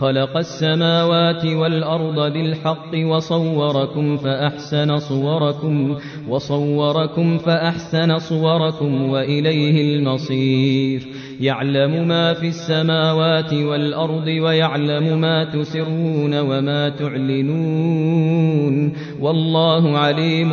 خلق السماوات والأرض بالحق وصوركم فأحسن صوركم وصوركم فأحسن صوركم وإليه المصير يعلم ما في السماوات والأرض ويعلم ما تسرون وما تعلنون والله عليم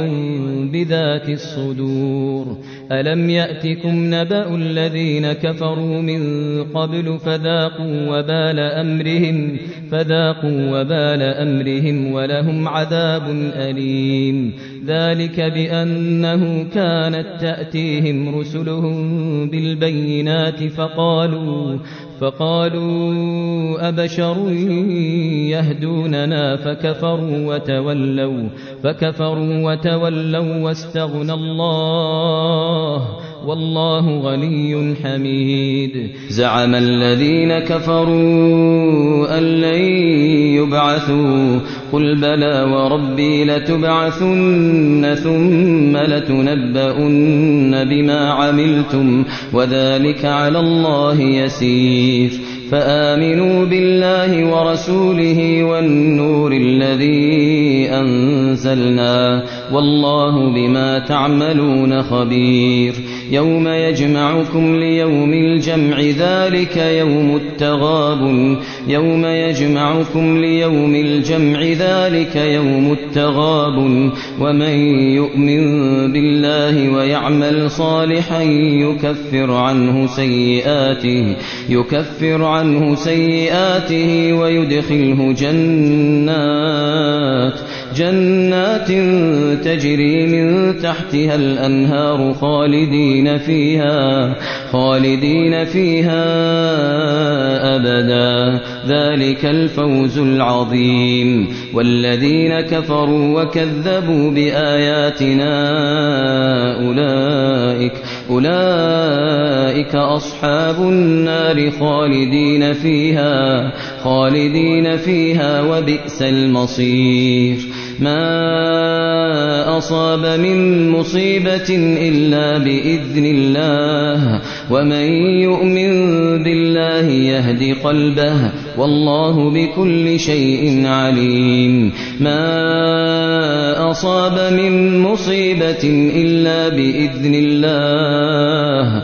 بذات الصدور. ألم يأتكم نبأ الذين كفروا من قبل فذاقوا وبال أمرهم فذاقوا وبال أمرهم ولهم عذاب أليم. ذلك بأنه كانت تأتيهم رسلهم بالبينات فقالوا فقالوا أبشر يهدوننا فكفروا وتولوا فكفروا وتولوا واستغنى الله. والله غني حميد. زعم الذين كفروا أن لن يبعثوا. قل بلى وربي لتبعثن ثم لتنبؤن بما عملتم وذلك على الله يسير. فآمنوا بالله ورسوله والنور الذي أنزلنا. والله بما تعملون خبير. يوم يجمعكم ليوم الجمع ذلك يوم التغاب يوم يجمعكم ليوم الجمع ذلك يوم التغاب ومن يؤمن بالله ويعمل صالحا يكفر عنه سيئاته يكفر عنه سيئاته ويدخله جنات. جنات تجري من تحتها الأنهار خالدين فيها خالدين فيها أبدا. ذلك الفوز العظيم. والذين كفروا وكذبوا بآياتنا أولئك أولئك أصحاب النار خالدين فيها خالدين فيها وبئس المصير. ما أصاب من مصيبة إلا بإذن الله ومن يؤمن بالله يهد قلبه والله بكل شيء عليم ما أصاب من مصيبة إلا بإذن الله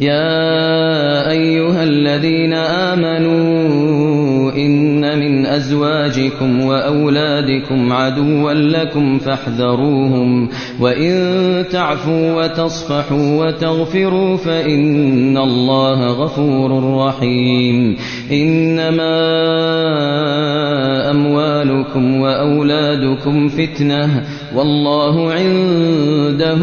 يا أيها الذين آمنوا إن من أزواجكم وأولادكم عدوا لكم فاحذروهم وإن تعفوا وتصفحوا وتغفروا فإن الله غفور رحيم إنما أموالكم وأولادكم فتنة والله عنده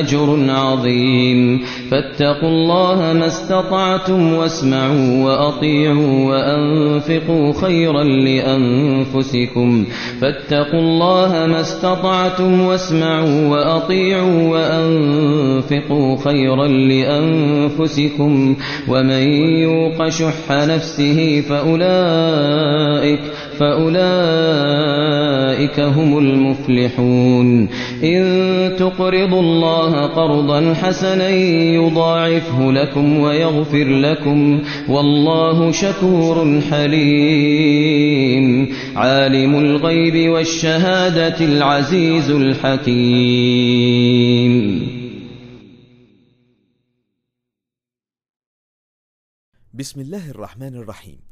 أجر عظيم. فاتقوا الله ما استطعتم واسمعوا وأطيعوا وأنفقوا خيرا لأنفسكم. فاتقوا الله ما استطعتم واسمعوا وأطيعوا وأنفقوا خيرا لأنفسكم. ومن يوق شح نفسه فأولئك فأولئك هم المفلحون. إن تقرضوا الله قرضا حسنا يضاعفه لكم ويغفر لكم والله شكور حليم. عالم الغيب والشهادة العزيز الحكيم. بسم الله الرحمن الرحيم.